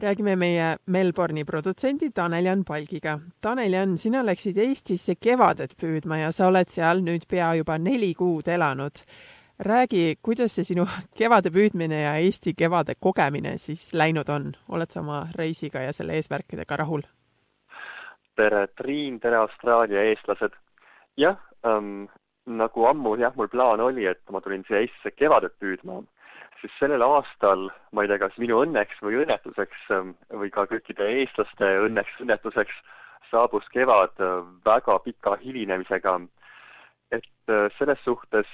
räägime meie Melbourne'i produtsendi Tanel-Jan Palgiga. Tanel-Jan, sina läksid Eestisse kevadet püüdma ja sa oled seal nüüd pea juba neli kuud elanud. räägi, kuidas see sinu kevade püüdmine ja Eesti kevade kogemine siis läinud on, oled sa oma reisiga ja selle eesmärkidega rahul? tere, Triin, tere, Austraalia eestlased! jah ähm,, nagu ammu jah, mul plaan oli, et ma tulin siia Eestisse kevadet püüdma siis sellel aastal, ma ei tea, kas minu õnneks või õnnetuseks ähm, või ka kõikide eestlaste õnneks, õnnetuseks saabus kevad äh, väga pika hilinemisega. et äh, selles suhtes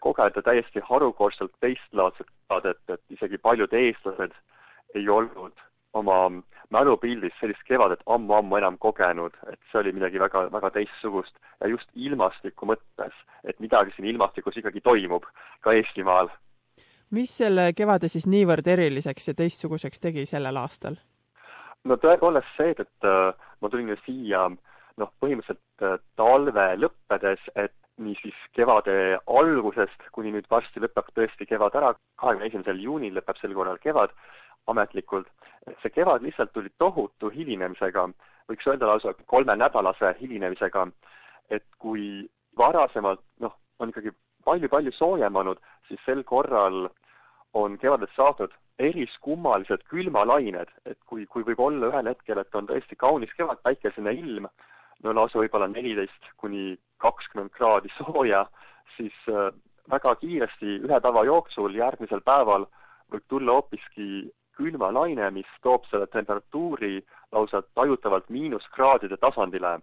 kogeda täiesti harukordselt teistlaadset kevadet, et isegi paljud eestlased ei olnud oma mälupildis sellist kevadet ammu-ammu enam kogenud, et see oli midagi väga, väga teistsugust ja just ilmastiku mõttes, et midagi siin ilmastikus ikkagi toimub ka Eestimaal mis selle kevade siis niivõrd eriliseks ja teistsuguseks tegi sellel aastal? no tõepoolest see, et äh, ma tulin ju siia noh, põhimõtteliselt äh, talve lõppedes, et niisiis kevade algusest kuni nüüd varsti lõpeb tõesti kevad ära, kahekümne esimesel juunil lõpeb sel korral kevad ametlikult, et see kevad lihtsalt tuli tohutu hilinemisega, võiks öelda lausa kolmenädalase hilinemisega, et kui varasemalt noh, on ikkagi palju-palju soojem olnud, siis sel korral on kevadest saadud eriskummalised külmalained, et kui, kui võib olla ühel hetkel, et on tõesti kaunis kevad, päikesene ilm, no lausa võib-olla neliteist kuni kakskümmend kraadi sooja, siis äh, väga kiiresti ühe päeva jooksul järgmisel päeval võib tulla hoopiski külmalaine, mis toob selle temperatuuri lausa tajutavalt miinuskraadide tasandile.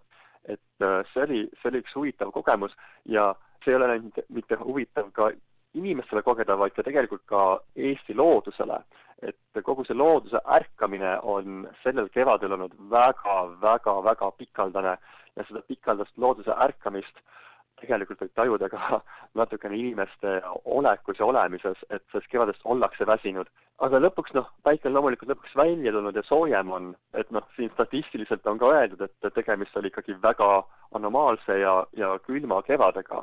et äh, see oli, see oli üks huvitav kogemus ja see ei ole ainult mitte huvitav ka inimestele kogeda, vaid ka tegelikult ka Eesti loodusele. et kogu see looduse ärkamine on sellel kevadel olnud väga, väga, väga pikaldane ja seda pikaldast looduse ärkamist tegelikult võib tajuda ka natukene inimeste olekus ja olemises, et sellest kevadest ollakse väsinud. aga lõpuks noh, päike on loomulikult lõpuks välja tulnud ja soojem on, et noh, siin statistiliselt on ka öeldud, et tegemist oli ikkagi väga anomaalse ja, ja külma kevadega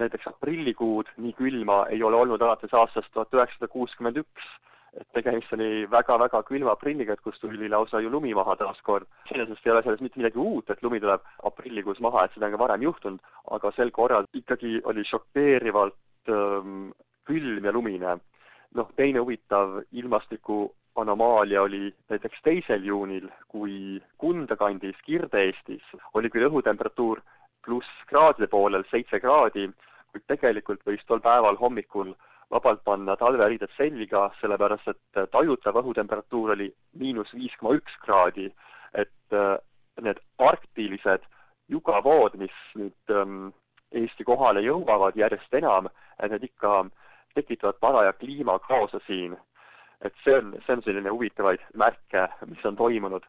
näiteks aprillikuud nii külma ei ole olnud alates aastast tuhat üheksasada kuuskümmend üks. et tegemist oli väga-väga külma aprilliga, et kus tuli lausa ju lumi maha taaskord. iseenesest ei ole selles mitte midagi uut, et lumi tuleb aprillikuus maha, et seda on ka varem juhtunud, aga sel korral ikkagi oli šokeerivalt ähm, külm ja lumine. noh, teine huvitav ilmastiku anomaalia oli näiteks teisel juunil, kui Kunda kandis Kirde-Eestis oli küll õhutemperatuur plusskraadide poolel seitse kraadi, kuid tegelikult võis tol päeval hommikul vabalt panna talveriided selga, sellepärast et tajutav õhutemperatuur oli miinus viis koma üks kraadi. et äh, need arktilised jugavood, mis nüüd ähm, Eesti kohale jõuavad järjest enam, et need ikka tekitavad paraja kliimakaose siin. et see on, see on selline huvitavaid märke, mis on toimunud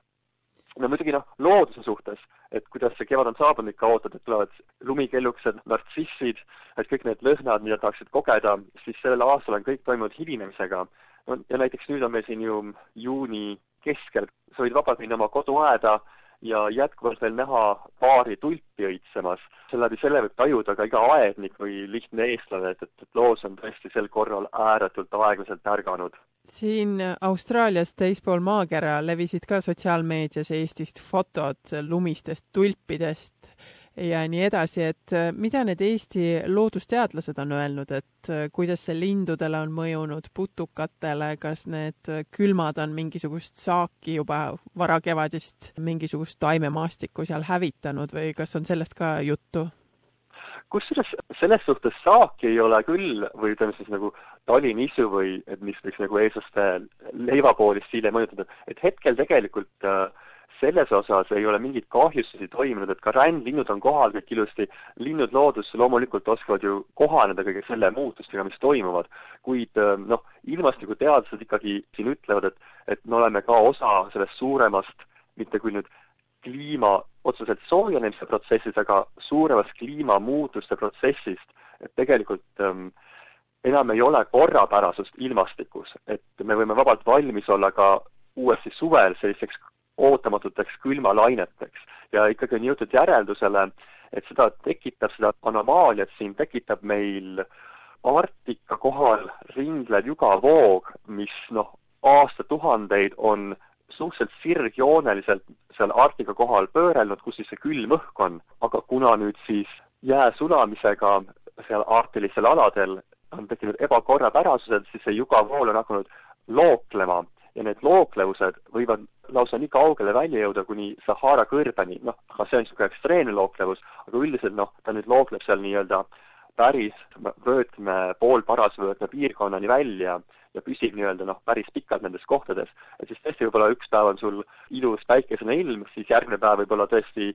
no muidugi noh, looduse suhtes, et kuidas see kevad on saabunud, ikka ootad, et tulevad lumikellukesed, nartsissid, et kõik need lõhnad, mida tahaksid kogeda, siis sellel aastal on kõik toimunud hilinemisega. no ja näiteks nüüd on meil siin ju juuni keskel, sa võid vabalt minna oma koduaeda ja jätkuvalt veel näha paari tulpi õitsemas. läbi selle võib tajuda ka iga aednik või lihtne eestlane, et, et, et loos on tõesti sel korral ääretult aeglaselt ärganud siin Austraalias teispool maakera levisid ka sotsiaalmeedias Eestist fotod lumistest tulpidest ja nii edasi, et äh, mida need Eesti loodusteadlased on öelnud, et äh, kuidas see lindudele on mõjunud, putukatele, kas need külmad on mingisugust saaki juba varakevadist, mingisugust taimemaastikku seal hävitanud või kas on sellest ka juttu? kusjuures selles suhtes saaki ei ole küll või ütleme siis nagu talinisu või et mis võiks nagu eestlaste leivapoolist hiljem mõjutada, et hetkel tegelikult äh, selles osas ei ole mingeid kahjustusi toimunud, et ka rändlinnud on kohal kõik ilusti, linnud loodus loomulikult oskavad ju kohaneda kõige selle muutustega, mis toimuvad, kuid noh, ilmastikuteadlased ikkagi siin ütlevad, et, et me oleme ka osa sellest suuremast, mitte küll nüüd kliima otseselt soojenemise protsessist, aga suuremast kliimamuutuste protsessist, et tegelikult ähm, enam ei ole korrapärasust ilmastikus, et me võime vabalt valmis olla ka uuesti suvel sellisteks ootamatuteks külmalaineteks. Ja ikkagi on jõutud järeldusele, et seda tekitab, seda anomaaliat siin tekitab meil Arktika kohal ringlev jugavoog, mis noh, aastatuhandeid on suhteliselt sirgjooneliselt seal Arktika kohal pöörelnud, kus siis see külm õhk on, aga kuna nüüd siis jää sulamisega seal arktilistel aladel on tekkinud ebakorrapärasused, siis see jugavool on hakanud looklema ja need looklevused võivad lausa nii kaugele välja jõuda kuni Sahara kõrbeni, noh, aga see on niisugune ekstreemne looklevus, aga üldiselt noh, ta nüüd lookleb seal nii-öelda päris vöötme, poolparasvöötme piirkonnani välja ja püsib nii-öelda noh, päris pikalt nendes kohtades. et siis tõesti võib-olla üks päev on sul ilus päikesene ilm, siis järgmine päev võib olla tõesti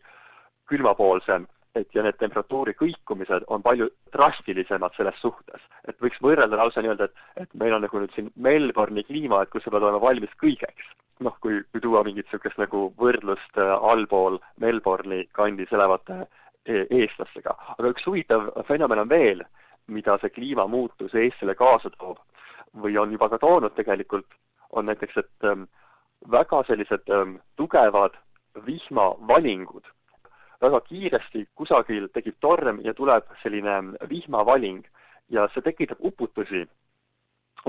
külmapoolsem et ja need temperatuuri kõikumised on palju drastilisemad selles suhtes. et võiks võrrelda lausa nii-öelda, et, et meil on nagu nüüd siin Melbourne'i kliima, et kus sa pead olema valmis kõigeks. noh, kui, kui tuua mingit niisugust nagu võrdlust äh, allpool Melbourne'i kandis elavate e eestlastega. aga üks huvitav fenomen on veel, mida see kliimamuutus Eestile kaasa toob või on juba ka toonud tegelikult, on näiteks, et ähm, väga sellised ähm, tugevad vihmavalingud väga kiiresti kusagil tekib torm ja tuleb selline vihmavaling ja see tekitab uputusi.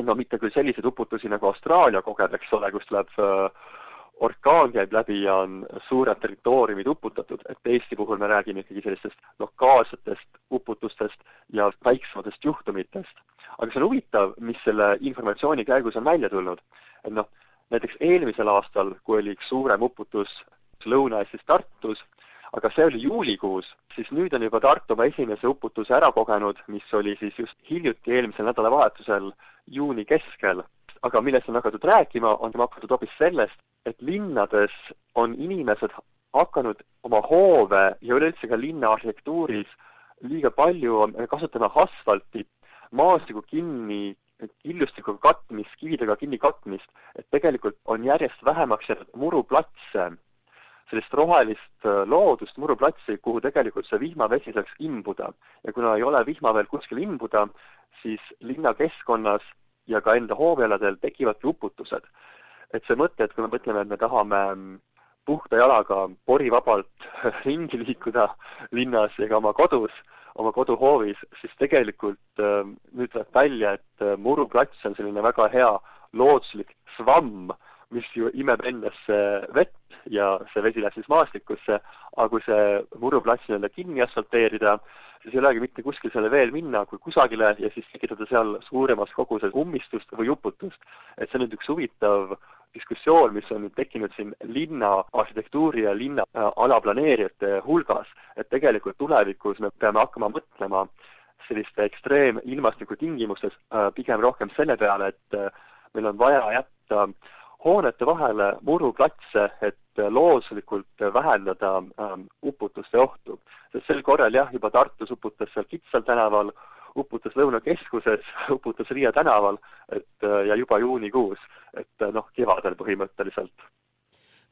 no mitte küll selliseid uputusi, nagu Austraalia kogeb, eks ole, kus tuleb äh, orkaan käib läbi ja on suured territooriumid uputatud, et Eesti puhul me räägime ikkagi sellistest lokaalsetest uputustest ja väiksematest juhtumitest. aga see on huvitav, mis selle informatsiooni käigus on välja tulnud. et noh, näiteks eelmisel aastal, kui oli üks suurem uputus Lõuna-Eestis Tartus, aga see oli juulikuus, siis nüüd on juba Tartu oma esimese uputuse ära kogenud, mis oli siis just hiljuti, eelmisel nädalavahetusel, juuni keskel. aga millest on hakatud rääkima, on hakatud hoopis sellest, et linnades on inimesed hakanud oma hoove ja üleüldse ka linna arhitektuuris liiga palju kasutama asfalti, maastiku kinni killustikuga katmist, kividega kinni katmist, et tegelikult on järjest vähemaks jäänud muruplatse sellist rohelist äh, loodust, muruplatsi, kuhu tegelikult see vihmavesi saaks imbuda. ja kuna ei ole vihma veel kuskil imbuda, siis linnakeskkonnas ja ka enda hoovialadel tekivadki uputused. et see mõte, et kui me mõtleme, et me tahame mm, puhta jalaga porivabalt ringi liikuda linnas ja ka oma kodus, oma koduhoovis, siis tegelikult äh, nüüd tuleb välja, et äh, muruplats on selline väga hea looduslik svamm, mis ju imeb endasse vett ja see vesi läheb siis maastikusse, aga kui see muruplats nii-öelda kinni asfalteerida, siis ei olegi mitte kuskil selle veel minna kui kusagile ja siis tekitada seal suuremas koguses ummistust või uputust. et see on nüüd üks huvitav diskussioon, mis on nüüd tekkinud siin linna arhitektuuri ja linna äh, alaplaneerijate hulgas, et tegelikult tulevikus me peame hakkama mõtlema selliste ekstreemilmastiku tingimustes äh, pigem rohkem selle peale, et äh, meil on vaja jätta hoonete vahele muruplatse, et looduslikult vähendada ähm, uputuste ohtu. sest sel korral jah, juba Tartus uputas seal Kitsal tänaval, uputas Lõunakeskuses, uputas Riia tänaval, et äh, ja juba juunikuus, et äh, noh, kevadel põhimõtteliselt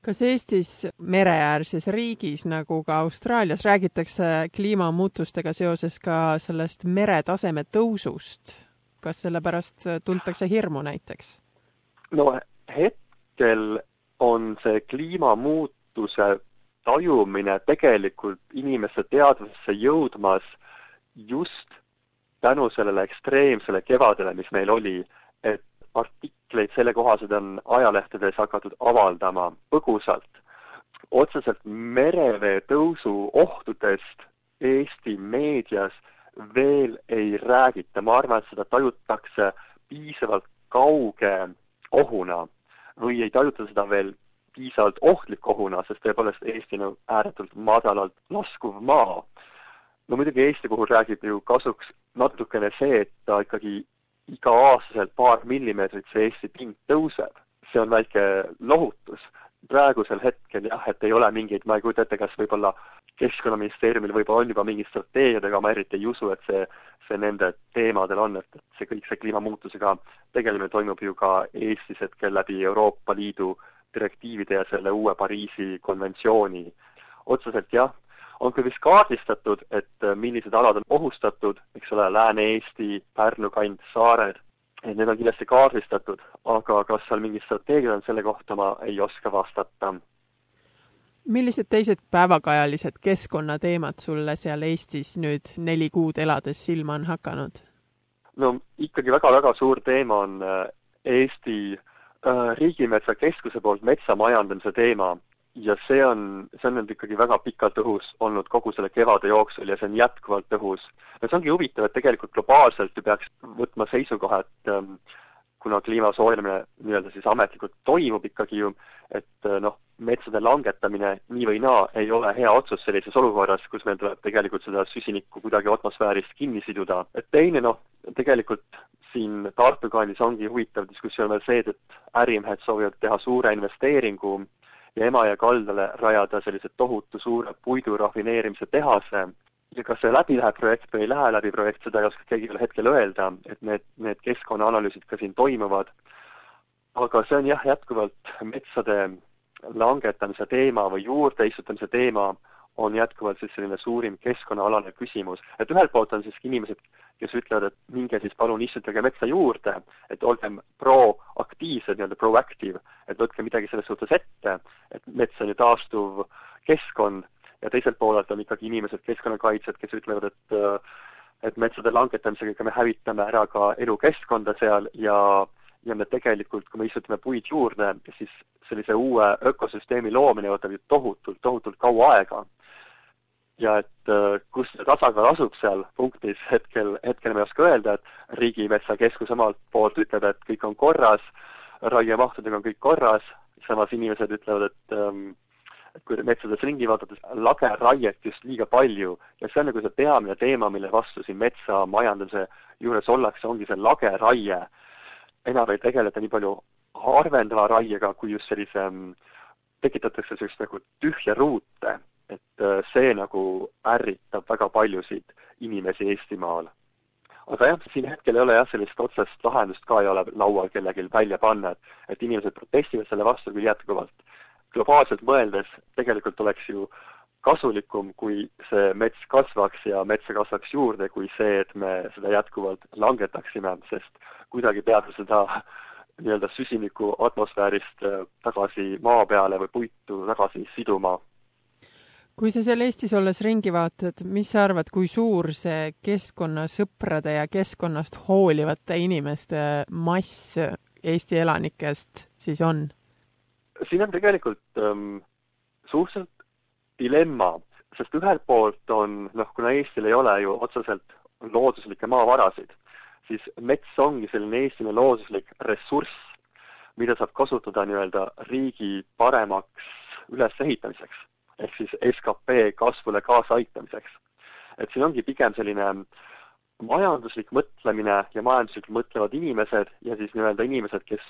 kas Eestis mereäärses riigis nagu ka Austraalias räägitakse kliimamuutustega seoses ka sellest meretaseme tõusust? kas selle pärast tuntakse hirmu näiteks? no hetkel on see kliimamuutuse tajumine tegelikult inimeste teadvusesse jõudmas just tänu sellele ekstreemsele kevadele, mis meil oli, et artikleid sellekohased on ajalehtedes hakatud avaldama põgusalt. otseselt merevee tõusu ohtudest Eesti meedias veel ei räägita, ma arvan, et seda tajutakse piisavalt kauge ohuna või ei tajuta seda veel piisavalt ohtliku ohuna, sest tõepoolest Eesti on ääretult madalalt laskuv maa. no muidugi Eesti puhul räägib ju kasuks natukene see, et ta ikkagi iga-aastaselt paar millimeetrit see Eesti pind tõuseb. see on väike lohutus. Praegusel hetkel jah, et ei ole mingeid, ma ei kujuta ette, kas võib-olla Keskkonnaministeeriumil võib-olla on juba mingid strateegiad, aga ma eriti ei usu, et see, see nende teemadel on, et see kõik, see kliimamuutusega tegelemine toimub ju ka Eestis hetkel läbi Euroopa Liidu direktiivide ja selle uue Pariisi konventsiooni. otseselt jah, on küll vist kaardistatud, et millised alad on ohustatud, eks ole, Lääne-Eesti, Pärnu kant, saared, et need on kindlasti kaardistatud, aga kas seal mingid strateegiad on selle kohta, ma ei oska vastata millised teised päevakajalised keskkonnateemad sulle seal Eestis nüüd neli kuud elades silma on hakanud? no ikkagi väga-väga suur teema on äh, Eesti äh, Riigimetsa Keskuse poolt metsamajandamise teema ja see on, see on nüüd ikkagi väga pikalt õhus olnud kogu selle kevade jooksul ja see on jätkuvalt õhus. ja see ongi huvitav, et tegelikult globaalselt ju peaks võtma seisukoha, et ähm, kuna kliima soojenemine nii-öelda siis ametlikult toimub ikkagi ju, et äh, noh, metsade langetamine nii või naa ei ole hea otsus sellises olukorras, kus meil tuleb tegelikult seda süsinikku kuidagi atmosfäärist kinni siduda. et teine noh, tegelikult siin Tartu kandis ongi huvitav diskussioon veel see, et ärimehed soovivad teha suure investeeringu ja Emajõe kaldale rajada sellise tohutu suure puidu rafineerimise tehase ja kas see läbi läheb projekt või ei lähe läbi projekt, seda ei oska keegi veel hetkel öelda, et need, need keskkonnaanalüüsid ka siin toimuvad. aga see on jah, jätkuvalt metsade langetamise teema või juurde istutamise teema on jätkuvalt siis selline suurim keskkonnaalane küsimus. et ühelt poolt on siiski inimesed, kes ütlevad, et minge siis palun istutage metsa juurde, et olgem proaktiivsed, nii-öelda proactive, et võtke midagi selles suhtes ette, et mets on ju taastuv keskkond ja teiselt poolelt on ikkagi inimesed, keskkonnakaitsjad, kes ütlevad, et et metsade langetamisega me hävitame ära ka elukeskkonda seal ja ja me tegelikult, kui me istutame puid juurde, siis sellise uue ökosüsteemi loomine võtab ju tohutult, tohutult kaua aega. Ja et kus see tasakaal asub seal punktis, hetkel, hetkel ma ei oska öelda, et Riigimetsa Keskus omalt poolt ütleb, et kõik on korras, raiemahtudega on kõik korras, samas inimesed ütlevad, et ähm, et kui metsades ringi vaadates, lageraiet just liiga palju ja see on nagu see peamine teema, mille vastu siin metsamajandamise juures ollakse, ongi see lageraie. enam ei tegeleta nii palju harvendava raiega, kui just sellise, mm, tekitatakse sellist nagu tühja ruute, et äh, see nagu ärritab väga paljusid inimesi Eestimaal aga jah, siin hetkel ei ole jah, sellist otsest lahendust ka ei ole laual kellelgi välja panna, et et inimesed protestivad selle vastu küll jätkuvalt globaalselt mõeldes tegelikult oleks ju kasulikum, kui see mets kasvaks ja metsa kasvaks juurde, kui see, et me seda jätkuvalt langetaksime, sest kuidagi peab seda nii-öelda süsinikku atmosfäärist äh, tagasi maa peale või puitu tagasi siduma. Kui sa seal Eestis olles ringi vaatad, mis sa arvad, kui suur see keskkonnasõprade ja keskkonnast hoolivate inimeste mass Eesti elanikest siis on? siin on tegelikult ähm, suhteliselt dilemma, sest ühelt poolt on, noh, kuna Eestil ei ole ju otseselt looduslikke maavarasid, siis mets ongi selline Eestiline looduslik ressurss, mida saab kasutada nii-öelda riigi paremaks ülesehitamiseks, ehk siis skp kasvule kaasaaitamiseks. et siin ongi pigem selline majanduslik mõtlemine ja majanduslikult mõtlevad inimesed ja siis nii-öelda inimesed, kes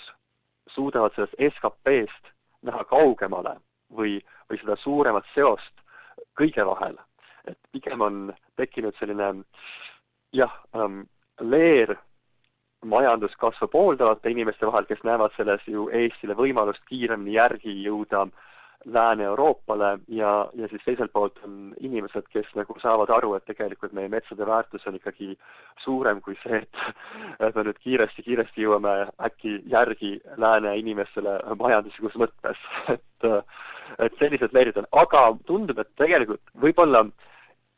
suudavad sellest SKP-st näha kaugemale või, või seda suuremat seost kõige vahel. et pigem on tekkinud selline jah ähm,, leer majanduskasvu pooldavate inimeste vahel, kes näevad selles ju Eestile võimalust kiiremini järgi jõuda Lääne-Euroopale ja, ja siis teiselt poolt on inimesed, kes nagu saavad aru, et tegelikult meie metsade väärtus on ikkagi suurem kui see, et et me nüüd kiiresti-kiiresti jõuame äkki järgi lääne inimestele majanduslikus mõttes. Et et sellised leerid on, aga tundub, et tegelikult võib-olla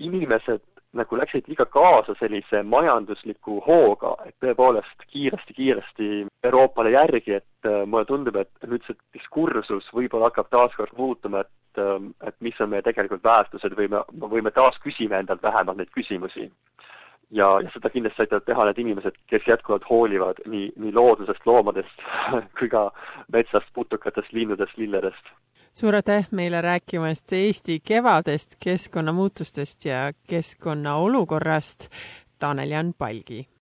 inimesed nagu läksid liiga kaasa sellise majandusliku hooga, et tõepoolest kiiresti-kiiresti Euroopale järgi, et äh, mulle tundub, et nüüd see diskursus võib-olla hakkab taaskord muutuma, et äh, et mis on meie tegelikult väärtused või me, või me taas küsime endalt vähemalt neid küsimusi. ja, ja seda kindlasti aitavad teha need inimesed, kes jätkuvalt hoolivad nii, nii loodusest, loomadest kui ka metsast, putukatest, linnudest, lilledest suur aitäh meile rääkimast Eesti kevadest, keskkonnamuutustest ja keskkonna olukorrast, Tanel-Jan Palgi